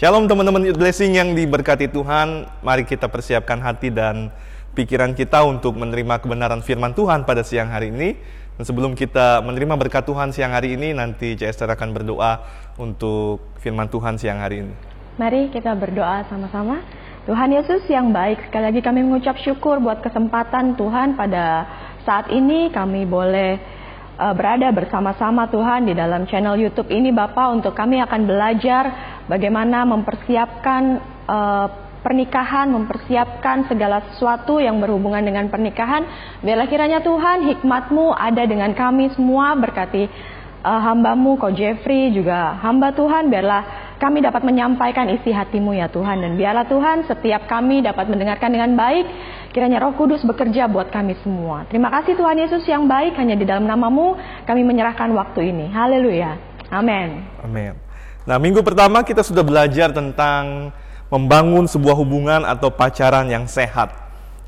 Shalom teman-teman blessing yang diberkati Tuhan. Mari kita persiapkan hati dan pikiran kita untuk menerima kebenaran firman Tuhan pada siang hari ini. Dan sebelum kita menerima berkat Tuhan siang hari ini, nanti C. Esther akan berdoa untuk firman Tuhan siang hari ini. Mari kita berdoa sama-sama. Tuhan Yesus yang baik, sekali lagi kami mengucap syukur buat kesempatan Tuhan pada saat ini kami boleh uh, berada bersama-sama Tuhan di dalam channel YouTube ini Bapak untuk kami akan belajar bagaimana mempersiapkan uh, pernikahan, mempersiapkan segala sesuatu yang berhubungan dengan pernikahan. Biarlah kiranya Tuhan hikmatmu ada dengan kami semua. Berkati uh, hambamu Ko Jeffrey juga hamba Tuhan. Biarlah kami dapat menyampaikan isi hatimu ya Tuhan. Dan biarlah Tuhan setiap kami dapat mendengarkan dengan baik. Kiranya Roh Kudus bekerja buat kami semua. Terima kasih Tuhan Yesus yang baik hanya di dalam namamu kami menyerahkan waktu ini. Haleluya. Amin amin nah minggu pertama kita sudah belajar tentang membangun sebuah hubungan atau pacaran yang sehat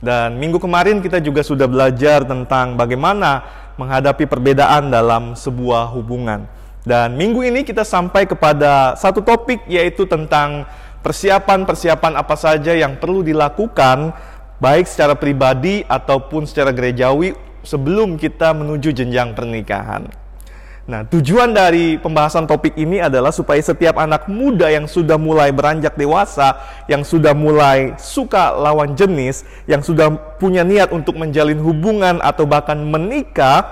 dan minggu kemarin kita juga sudah belajar tentang bagaimana menghadapi perbedaan dalam sebuah hubungan dan minggu ini kita sampai kepada satu topik yaitu tentang persiapan-persiapan apa saja yang perlu dilakukan baik secara pribadi ataupun secara gerejawi sebelum kita menuju jenjang pernikahan. Nah, tujuan dari pembahasan topik ini adalah supaya setiap anak muda yang sudah mulai beranjak dewasa, yang sudah mulai suka lawan jenis, yang sudah punya niat untuk menjalin hubungan atau bahkan menikah,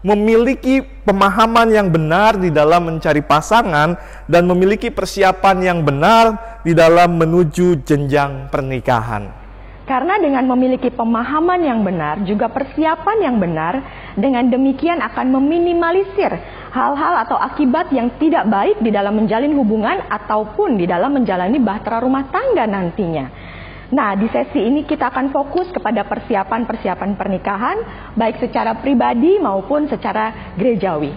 memiliki pemahaman yang benar di dalam mencari pasangan dan memiliki persiapan yang benar di dalam menuju jenjang pernikahan. Karena dengan memiliki pemahaman yang benar, juga persiapan yang benar, dengan demikian akan meminimalisir hal-hal atau akibat yang tidak baik di dalam menjalin hubungan ataupun di dalam menjalani bahtera rumah tangga nantinya. Nah, di sesi ini kita akan fokus kepada persiapan-persiapan pernikahan, baik secara pribadi maupun secara gerejawi.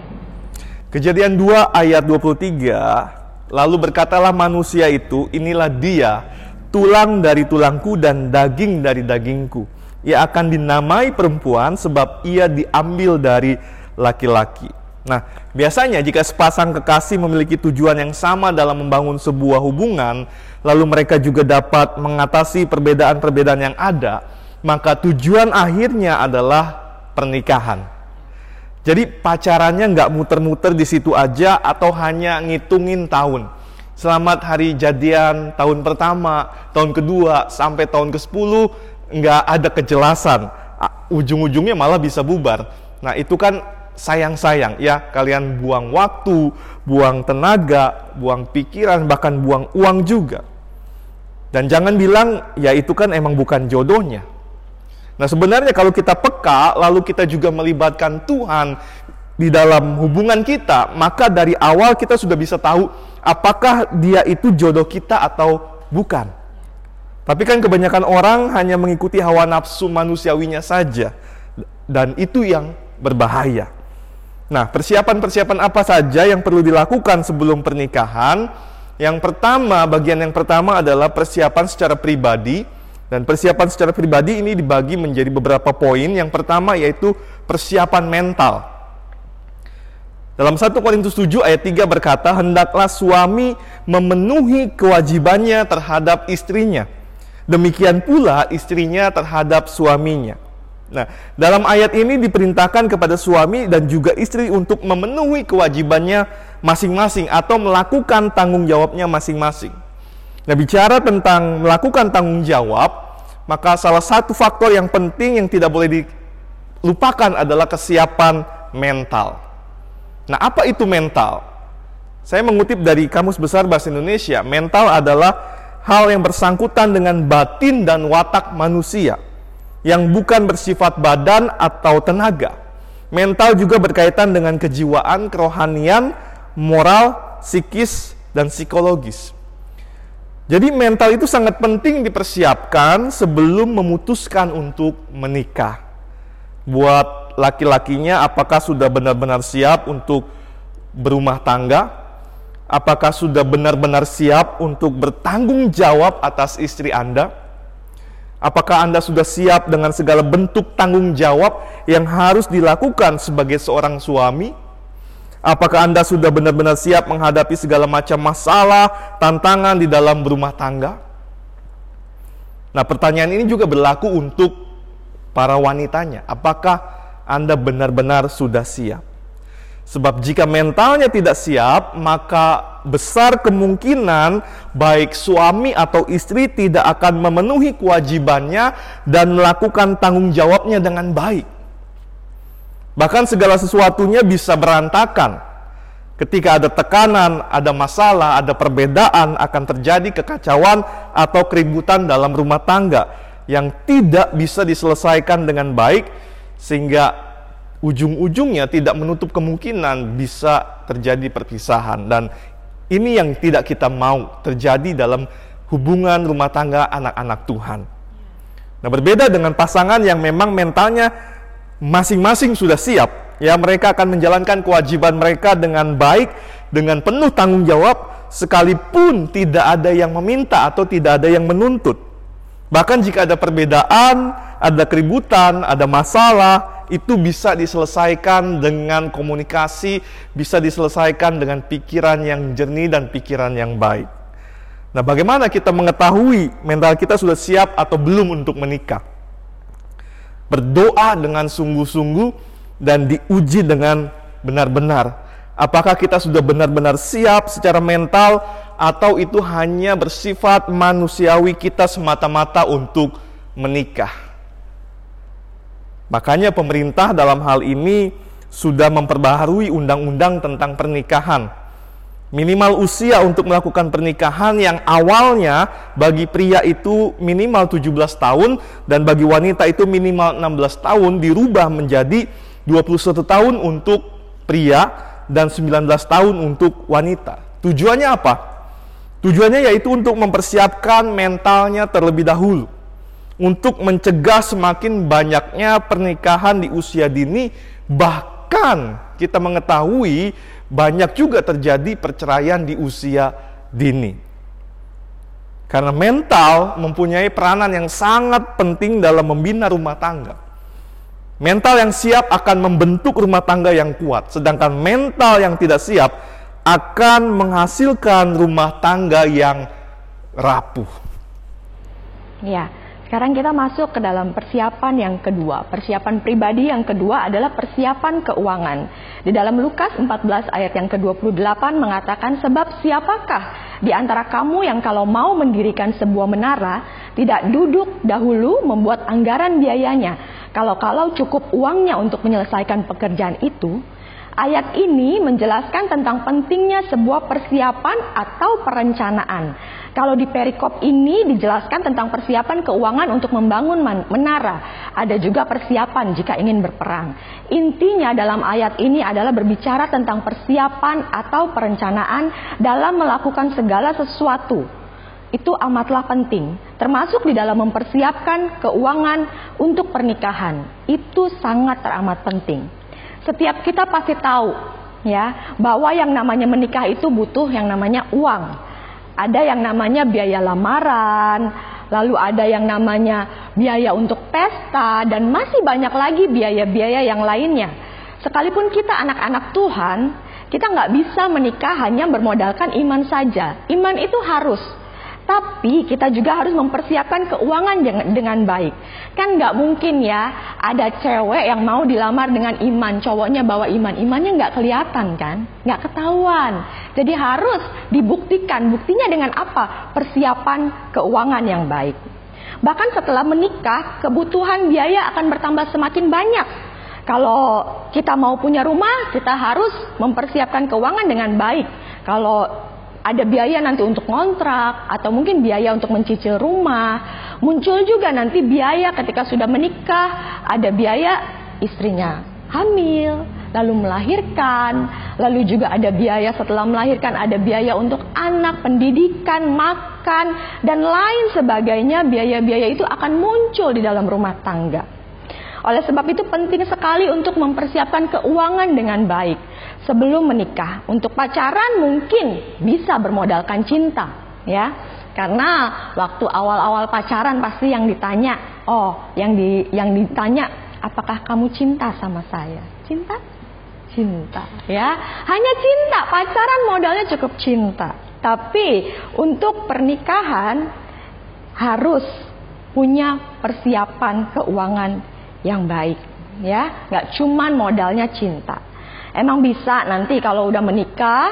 Kejadian 2 ayat 23, lalu berkatalah manusia itu, inilah dia, tulang dari tulangku dan daging dari dagingku. Ia akan dinamai perempuan sebab ia diambil dari laki-laki. Nah, biasanya jika sepasang kekasih memiliki tujuan yang sama dalam membangun sebuah hubungan, lalu mereka juga dapat mengatasi perbedaan-perbedaan yang ada, maka tujuan akhirnya adalah pernikahan. Jadi pacarannya nggak muter-muter di situ aja atau hanya ngitungin tahun. Selamat hari jadian tahun pertama, tahun kedua, sampai tahun ke-10 nggak ada kejelasan. Ujung-ujungnya malah bisa bubar. Nah itu kan sayang-sayang ya kalian buang waktu, buang tenaga, buang pikiran, bahkan buang uang juga. Dan jangan bilang ya itu kan emang bukan jodohnya. Nah sebenarnya kalau kita peka lalu kita juga melibatkan Tuhan di dalam hubungan kita, maka dari awal kita sudah bisa tahu apakah dia itu jodoh kita atau bukan. Tapi kan kebanyakan orang hanya mengikuti hawa nafsu manusiawinya saja. Dan itu yang berbahaya. Nah, persiapan-persiapan apa saja yang perlu dilakukan sebelum pernikahan? Yang pertama, bagian yang pertama adalah persiapan secara pribadi. Dan persiapan secara pribadi ini dibagi menjadi beberapa poin. Yang pertama yaitu persiapan mental. Dalam 1 Korintus 7 ayat 3 berkata, Hendaklah suami memenuhi kewajibannya terhadap istrinya. Demikian pula istrinya terhadap suaminya. Nah, dalam ayat ini diperintahkan kepada suami dan juga istri untuk memenuhi kewajibannya masing-masing atau melakukan tanggung jawabnya masing-masing. Nah, bicara tentang melakukan tanggung jawab, maka salah satu faktor yang penting yang tidak boleh dilupakan adalah kesiapan mental. Nah, apa itu mental? Saya mengutip dari Kamus Besar Bahasa Indonesia, mental adalah hal yang bersangkutan dengan batin dan watak manusia yang bukan bersifat badan atau tenaga. Mental juga berkaitan dengan kejiwaan, kerohanian, moral, psikis, dan psikologis. Jadi mental itu sangat penting dipersiapkan sebelum memutuskan untuk menikah. Buat laki-lakinya apakah sudah benar-benar siap untuk berumah tangga? Apakah sudah benar-benar siap untuk bertanggung jawab atas istri Anda? Apakah Anda sudah siap dengan segala bentuk tanggung jawab yang harus dilakukan sebagai seorang suami? Apakah Anda sudah benar-benar siap menghadapi segala macam masalah, tantangan di dalam rumah tangga? Nah, pertanyaan ini juga berlaku untuk para wanitanya. Apakah Anda benar-benar sudah siap? Sebab jika mentalnya tidak siap, maka besar kemungkinan baik suami atau istri tidak akan memenuhi kewajibannya dan melakukan tanggung jawabnya dengan baik. Bahkan segala sesuatunya bisa berantakan. Ketika ada tekanan, ada masalah, ada perbedaan, akan terjadi kekacauan atau keributan dalam rumah tangga yang tidak bisa diselesaikan dengan baik, sehingga ujung-ujungnya tidak menutup kemungkinan bisa terjadi perpisahan. Dan ini yang tidak kita mau terjadi dalam hubungan rumah tangga anak-anak Tuhan. Nah, berbeda dengan pasangan yang memang mentalnya masing-masing sudah siap, ya mereka akan menjalankan kewajiban mereka dengan baik, dengan penuh tanggung jawab, sekalipun tidak ada yang meminta atau tidak ada yang menuntut. Bahkan jika ada perbedaan, ada keributan, ada masalah, itu bisa diselesaikan dengan komunikasi, bisa diselesaikan dengan pikiran yang jernih dan pikiran yang baik. Nah, bagaimana kita mengetahui mental kita sudah siap atau belum untuk menikah? berdoa dengan sungguh-sungguh dan diuji dengan benar-benar. Apakah kita sudah benar-benar siap secara mental atau itu hanya bersifat manusiawi kita semata-mata untuk menikah? Makanya pemerintah dalam hal ini sudah memperbaharui undang-undang tentang pernikahan Minimal usia untuk melakukan pernikahan yang awalnya bagi pria itu minimal 17 tahun dan bagi wanita itu minimal 16 tahun dirubah menjadi 21 tahun untuk pria dan 19 tahun untuk wanita. Tujuannya apa? Tujuannya yaitu untuk mempersiapkan mentalnya terlebih dahulu. Untuk mencegah semakin banyaknya pernikahan di usia dini bahkan kita mengetahui banyak juga terjadi perceraian di usia dini. Karena mental mempunyai peranan yang sangat penting dalam membina rumah tangga. Mental yang siap akan membentuk rumah tangga yang kuat, sedangkan mental yang tidak siap akan menghasilkan rumah tangga yang rapuh. Ya, sekarang kita masuk ke dalam persiapan yang kedua. Persiapan pribadi yang kedua adalah persiapan keuangan. Di dalam Lukas 14 ayat yang ke-28 mengatakan sebab siapakah di antara kamu yang kalau mau mendirikan sebuah menara tidak duduk dahulu membuat anggaran biayanya. Kalau-kalau cukup uangnya untuk menyelesaikan pekerjaan itu, Ayat ini menjelaskan tentang pentingnya sebuah persiapan atau perencanaan. Kalau di perikop ini dijelaskan tentang persiapan keuangan untuk membangun menara. Ada juga persiapan jika ingin berperang. Intinya dalam ayat ini adalah berbicara tentang persiapan atau perencanaan dalam melakukan segala sesuatu. Itu amatlah penting, termasuk di dalam mempersiapkan keuangan untuk pernikahan. Itu sangat teramat penting. Setiap kita pasti tahu ya bahwa yang namanya menikah itu butuh yang namanya uang. Ada yang namanya biaya lamaran, lalu ada yang namanya biaya untuk pesta dan masih banyak lagi biaya-biaya yang lainnya. Sekalipun kita anak-anak Tuhan, kita nggak bisa menikah hanya bermodalkan iman saja. Iman itu harus tapi kita juga harus mempersiapkan keuangan dengan baik. Kan nggak mungkin ya ada cewek yang mau dilamar dengan iman, cowoknya bawa iman, imannya nggak kelihatan kan, nggak ketahuan. Jadi harus dibuktikan, buktinya dengan apa? Persiapan keuangan yang baik. Bahkan setelah menikah, kebutuhan biaya akan bertambah semakin banyak. Kalau kita mau punya rumah, kita harus mempersiapkan keuangan dengan baik. Kalau ada biaya nanti untuk kontrak atau mungkin biaya untuk mencicil rumah. Muncul juga nanti biaya ketika sudah menikah, ada biaya istrinya hamil, lalu melahirkan, lalu juga ada biaya setelah melahirkan, ada biaya untuk anak, pendidikan, makan, dan lain sebagainya. Biaya-biaya itu akan muncul di dalam rumah tangga. Oleh sebab itu penting sekali untuk mempersiapkan keuangan dengan baik sebelum menikah. Untuk pacaran mungkin bisa bermodalkan cinta, ya. Karena waktu awal-awal pacaran pasti yang ditanya, oh, yang di yang ditanya, apakah kamu cinta sama saya? Cinta? cinta ya. Hanya cinta, pacaran modalnya cukup cinta. Tapi untuk pernikahan harus punya persiapan keuangan yang baik ya, nggak cuman modalnya cinta. Emang bisa nanti kalau udah menikah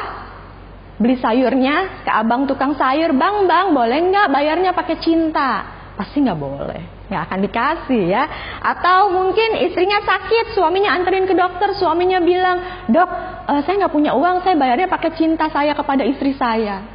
beli sayurnya ke abang tukang sayur, bang bang boleh nggak bayarnya pakai cinta? Pasti nggak boleh nggak akan dikasih ya. Atau mungkin istrinya sakit, suaminya anterin ke dokter, suaminya bilang, dok, uh, saya nggak punya uang, saya bayarnya pakai cinta saya kepada istri saya.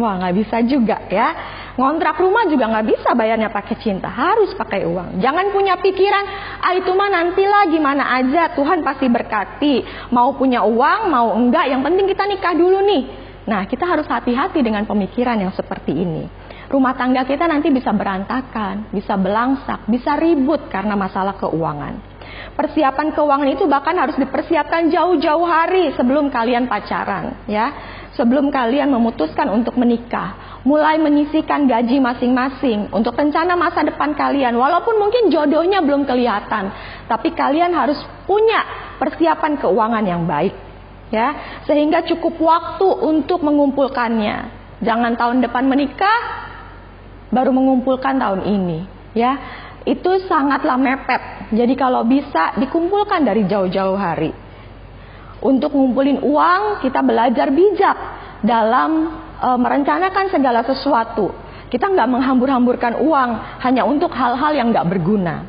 Wah nggak bisa juga ya. Ngontrak rumah juga nggak bisa bayarnya pakai cinta, harus pakai uang. Jangan punya pikiran, ah itu mah nantilah gimana aja, Tuhan pasti berkati. Mau punya uang, mau enggak, yang penting kita nikah dulu nih. Nah, kita harus hati-hati dengan pemikiran yang seperti ini. Rumah tangga kita nanti bisa berantakan, bisa belangsak, bisa ribut karena masalah keuangan. Persiapan keuangan itu bahkan harus dipersiapkan jauh-jauh hari sebelum kalian pacaran, ya. Sebelum kalian memutuskan untuk menikah, mulai menyisikan gaji masing-masing untuk rencana masa depan kalian. Walaupun mungkin jodohnya belum kelihatan, tapi kalian harus punya persiapan keuangan yang baik ya. Sehingga cukup waktu untuk mengumpulkannya. Jangan tahun depan menikah baru mengumpulkan tahun ini ya. Itu sangatlah mepet. Jadi kalau bisa dikumpulkan dari jauh-jauh hari. Untuk ngumpulin uang kita belajar bijak dalam e, merencanakan segala sesuatu kita nggak menghambur-hamburkan uang hanya untuk hal-hal yang nggak berguna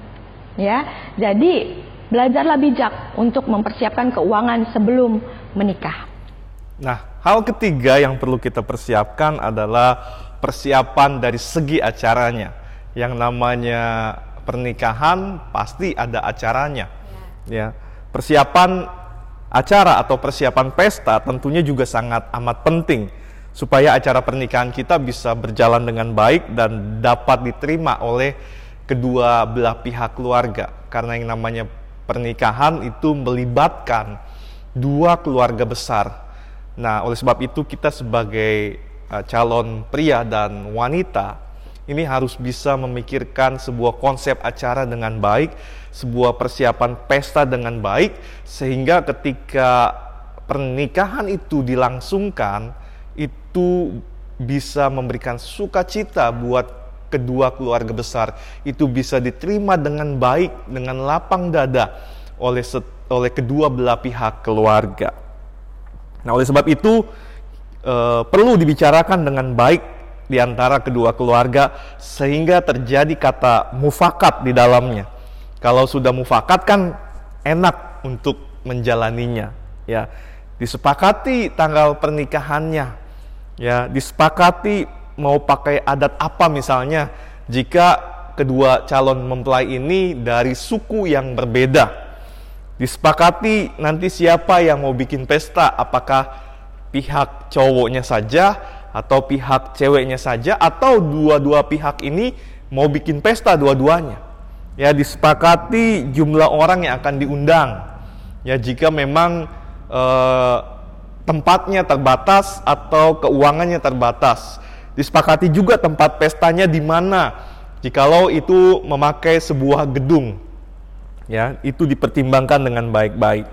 ya jadi belajarlah bijak untuk mempersiapkan keuangan sebelum menikah. Nah, hal ketiga yang perlu kita persiapkan adalah persiapan dari segi acaranya. Yang namanya pernikahan pasti ada acaranya. Ya. ya. Persiapan acara atau persiapan pesta tentunya juga sangat amat penting supaya acara pernikahan kita bisa berjalan dengan baik dan dapat diterima oleh kedua belah pihak keluarga. Karena yang namanya pernikahan itu melibatkan dua keluarga besar. Nah, oleh sebab itu kita sebagai uh, calon pria dan wanita ini harus bisa memikirkan sebuah konsep acara dengan baik, sebuah persiapan pesta dengan baik sehingga ketika pernikahan itu dilangsungkan itu bisa memberikan sukacita buat kedua keluarga besar itu bisa diterima dengan baik dengan lapang dada oleh oleh kedua belah pihak keluarga. Nah, oleh sebab itu e, perlu dibicarakan dengan baik di antara kedua keluarga sehingga terjadi kata mufakat di dalamnya. Kalau sudah mufakat kan enak untuk menjalaninya, ya. Disepakati tanggal pernikahannya, ya, disepakati mau pakai adat apa misalnya jika kedua calon mempelai ini dari suku yang berbeda Disepakati nanti siapa yang mau bikin pesta, apakah pihak cowoknya saja atau pihak ceweknya saja atau dua-dua pihak ini mau bikin pesta dua-duanya. Ya disepakati jumlah orang yang akan diundang. Ya jika memang eh, tempatnya terbatas atau keuangannya terbatas. Disepakati juga tempat pestanya di mana. Jikalau itu memakai sebuah gedung ya itu dipertimbangkan dengan baik-baik.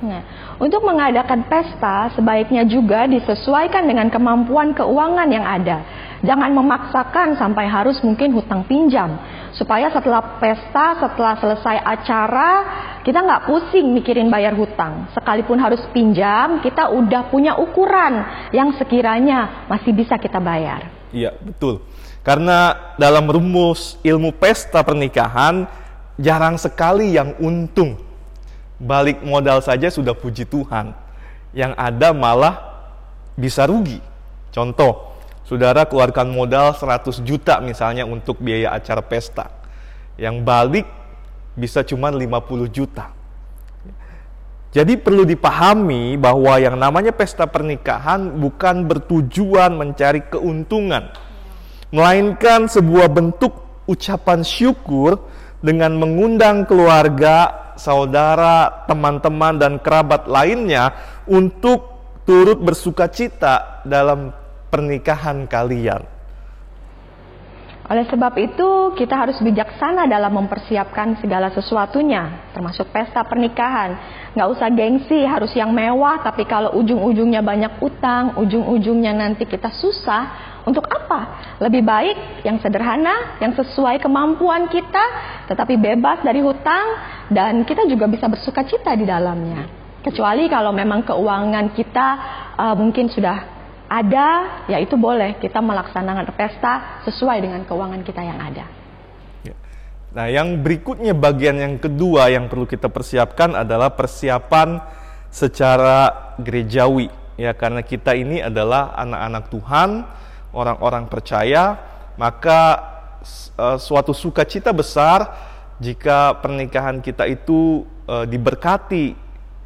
Nah, untuk mengadakan pesta sebaiknya juga disesuaikan dengan kemampuan keuangan yang ada. Jangan memaksakan sampai harus mungkin hutang pinjam supaya setelah pesta, setelah selesai acara kita nggak pusing mikirin bayar hutang. Sekalipun harus pinjam, kita udah punya ukuran yang sekiranya masih bisa kita bayar. Iya betul. Karena dalam rumus ilmu pesta pernikahan jarang sekali yang untung. Balik modal saja sudah puji Tuhan. Yang ada malah bisa rugi. Contoh, saudara keluarkan modal 100 juta misalnya untuk biaya acara pesta. Yang balik bisa cuma 50 juta. Jadi perlu dipahami bahwa yang namanya pesta pernikahan bukan bertujuan mencari keuntungan, melainkan sebuah bentuk ucapan syukur dengan mengundang keluarga, saudara, teman-teman, dan kerabat lainnya untuk turut bersuka cita dalam pernikahan kalian. Oleh sebab itu, kita harus bijaksana dalam mempersiapkan segala sesuatunya, termasuk pesta pernikahan. Nggak usah gengsi, harus yang mewah, tapi kalau ujung-ujungnya banyak utang, ujung-ujungnya nanti kita susah, untuk apa? Lebih baik yang sederhana, yang sesuai kemampuan kita, tetapi bebas dari hutang, dan kita juga bisa bersuka cita di dalamnya. Kecuali kalau memang keuangan kita uh, mungkin sudah ada, ya itu boleh kita melaksanakan pesta sesuai dengan keuangan kita yang ada. Ya. Nah, yang berikutnya bagian yang kedua yang perlu kita persiapkan adalah persiapan secara gerejawi ya karena kita ini adalah anak-anak Tuhan, orang-orang percaya, maka uh, suatu sukacita besar jika pernikahan kita itu uh, diberkati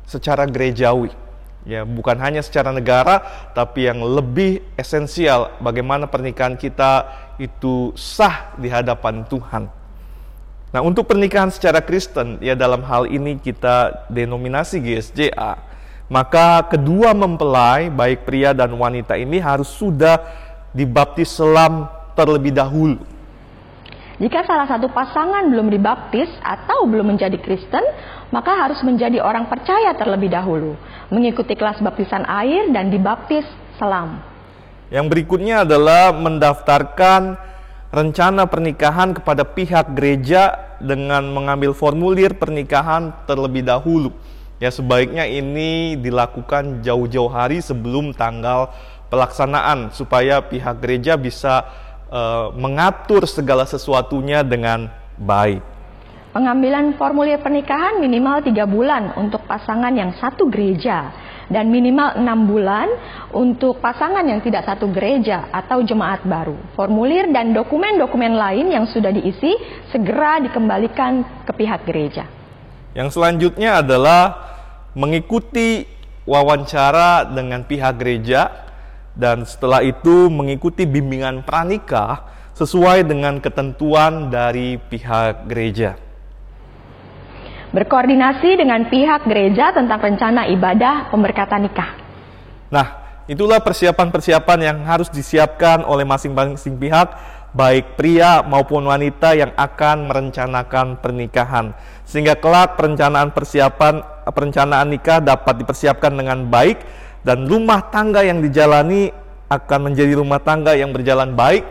secara gerejawi ya bukan hanya secara negara tapi yang lebih esensial bagaimana pernikahan kita itu sah di hadapan Tuhan. Nah, untuk pernikahan secara Kristen ya dalam hal ini kita denominasi GSJA, maka kedua mempelai baik pria dan wanita ini harus sudah dibaptis selam terlebih dahulu. Jika salah satu pasangan belum dibaptis atau belum menjadi Kristen, maka harus menjadi orang percaya terlebih dahulu, mengikuti kelas baptisan air dan dibaptis selam. Yang berikutnya adalah mendaftarkan rencana pernikahan kepada pihak gereja dengan mengambil formulir pernikahan terlebih dahulu. Ya sebaiknya ini dilakukan jauh-jauh hari sebelum tanggal pelaksanaan supaya pihak gereja bisa uh, mengatur segala sesuatunya dengan baik. Pengambilan formulir pernikahan minimal tiga bulan untuk pasangan yang satu gereja dan minimal enam bulan untuk pasangan yang tidak satu gereja atau jemaat baru. Formulir dan dokumen-dokumen lain yang sudah diisi segera dikembalikan ke pihak gereja. Yang selanjutnya adalah mengikuti wawancara dengan pihak gereja dan setelah itu mengikuti bimbingan pranikah sesuai dengan ketentuan dari pihak gereja. Berkoordinasi dengan pihak gereja tentang rencana ibadah pemberkatan nikah. Nah, itulah persiapan-persiapan yang harus disiapkan oleh masing-masing pihak, baik pria maupun wanita yang akan merencanakan pernikahan. Sehingga kelak perencanaan persiapan perencanaan nikah dapat dipersiapkan dengan baik dan rumah tangga yang dijalani akan menjadi rumah tangga yang berjalan baik,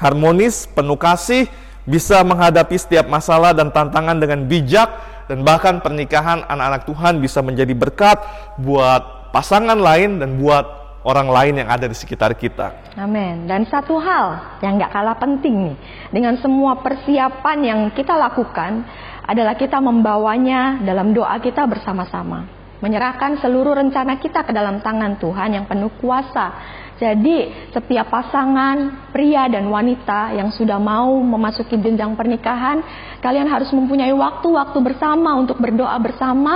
harmonis, penuh kasih, bisa menghadapi setiap masalah dan tantangan dengan bijak dan bahkan pernikahan anak-anak Tuhan bisa menjadi berkat buat pasangan lain dan buat orang lain yang ada di sekitar kita. Amin. Dan satu hal yang gak kalah penting nih, dengan semua persiapan yang kita lakukan adalah kita membawanya dalam doa kita bersama-sama menyerahkan seluruh rencana kita ke dalam tangan Tuhan yang penuh kuasa. Jadi, setiap pasangan pria dan wanita yang sudah mau memasuki jenjang pernikahan, kalian harus mempunyai waktu-waktu bersama untuk berdoa bersama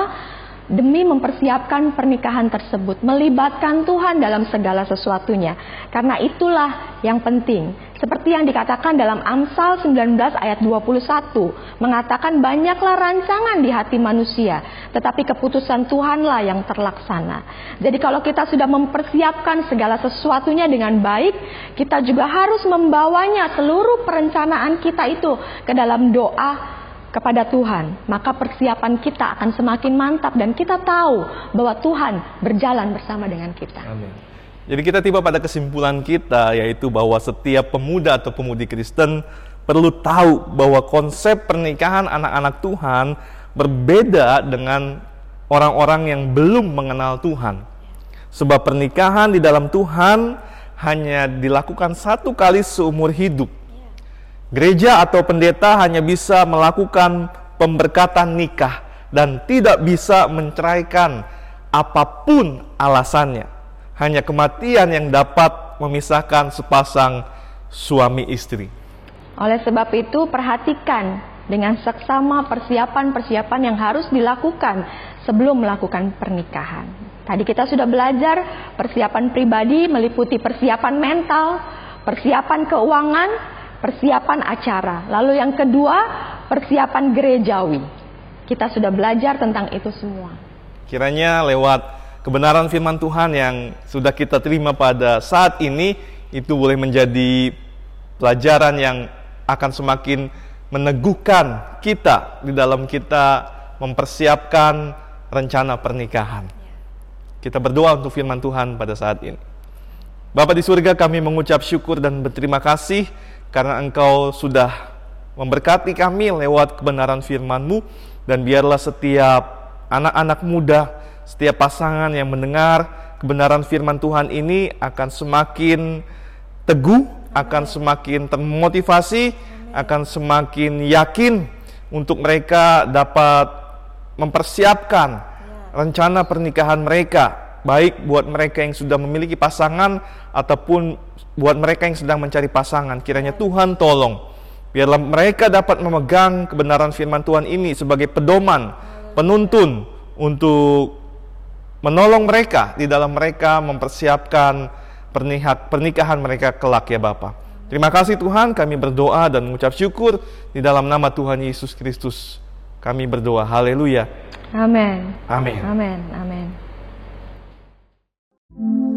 demi mempersiapkan pernikahan tersebut, melibatkan Tuhan dalam segala sesuatunya. Karena itulah yang penting. Seperti yang dikatakan dalam Amsal 19 ayat 21, mengatakan banyaklah rancangan di hati manusia, tetapi keputusan Tuhanlah yang terlaksana. Jadi kalau kita sudah mempersiapkan segala sesuatunya dengan baik, kita juga harus membawanya seluruh perencanaan kita itu ke dalam doa kepada Tuhan, maka persiapan kita akan semakin mantap dan kita tahu bahwa Tuhan berjalan bersama dengan kita. Amin. Jadi kita tiba pada kesimpulan kita yaitu bahwa setiap pemuda atau pemudi Kristen perlu tahu bahwa konsep pernikahan anak-anak Tuhan berbeda dengan orang-orang yang belum mengenal Tuhan. Sebab pernikahan di dalam Tuhan hanya dilakukan satu kali seumur hidup Gereja atau pendeta hanya bisa melakukan pemberkatan nikah dan tidak bisa menceraikan apa pun alasannya. Hanya kematian yang dapat memisahkan sepasang suami istri. Oleh sebab itu, perhatikan dengan seksama persiapan-persiapan yang harus dilakukan sebelum melakukan pernikahan. Tadi kita sudah belajar persiapan pribadi meliputi persiapan mental, persiapan keuangan, persiapan acara. Lalu yang kedua, persiapan gerejawi. Kita sudah belajar tentang itu semua. Kiranya lewat kebenaran firman Tuhan yang sudah kita terima pada saat ini itu boleh menjadi pelajaran yang akan semakin meneguhkan kita di dalam kita mempersiapkan rencana pernikahan. Kita berdoa untuk firman Tuhan pada saat ini. Bapak di surga kami mengucap syukur dan berterima kasih karena Engkau sudah memberkati kami lewat kebenaran firman-Mu. Dan biarlah setiap anak-anak muda, setiap pasangan yang mendengar kebenaran firman Tuhan ini akan semakin teguh, akan semakin termotivasi, akan semakin yakin untuk mereka dapat mempersiapkan rencana pernikahan mereka, baik buat mereka yang sudah memiliki pasangan ataupun buat mereka yang sedang mencari pasangan. Kiranya Tuhan tolong, biarlah mereka dapat memegang kebenaran firman Tuhan ini sebagai pedoman, penuntun untuk menolong mereka di dalam mereka mempersiapkan pernikahan mereka kelak ya Bapak. Terima kasih Tuhan, kami berdoa dan mengucap syukur di dalam nama Tuhan Yesus Kristus. Kami berdoa, haleluya. Amin. Amin. Amin. Amin. Mm-hmm.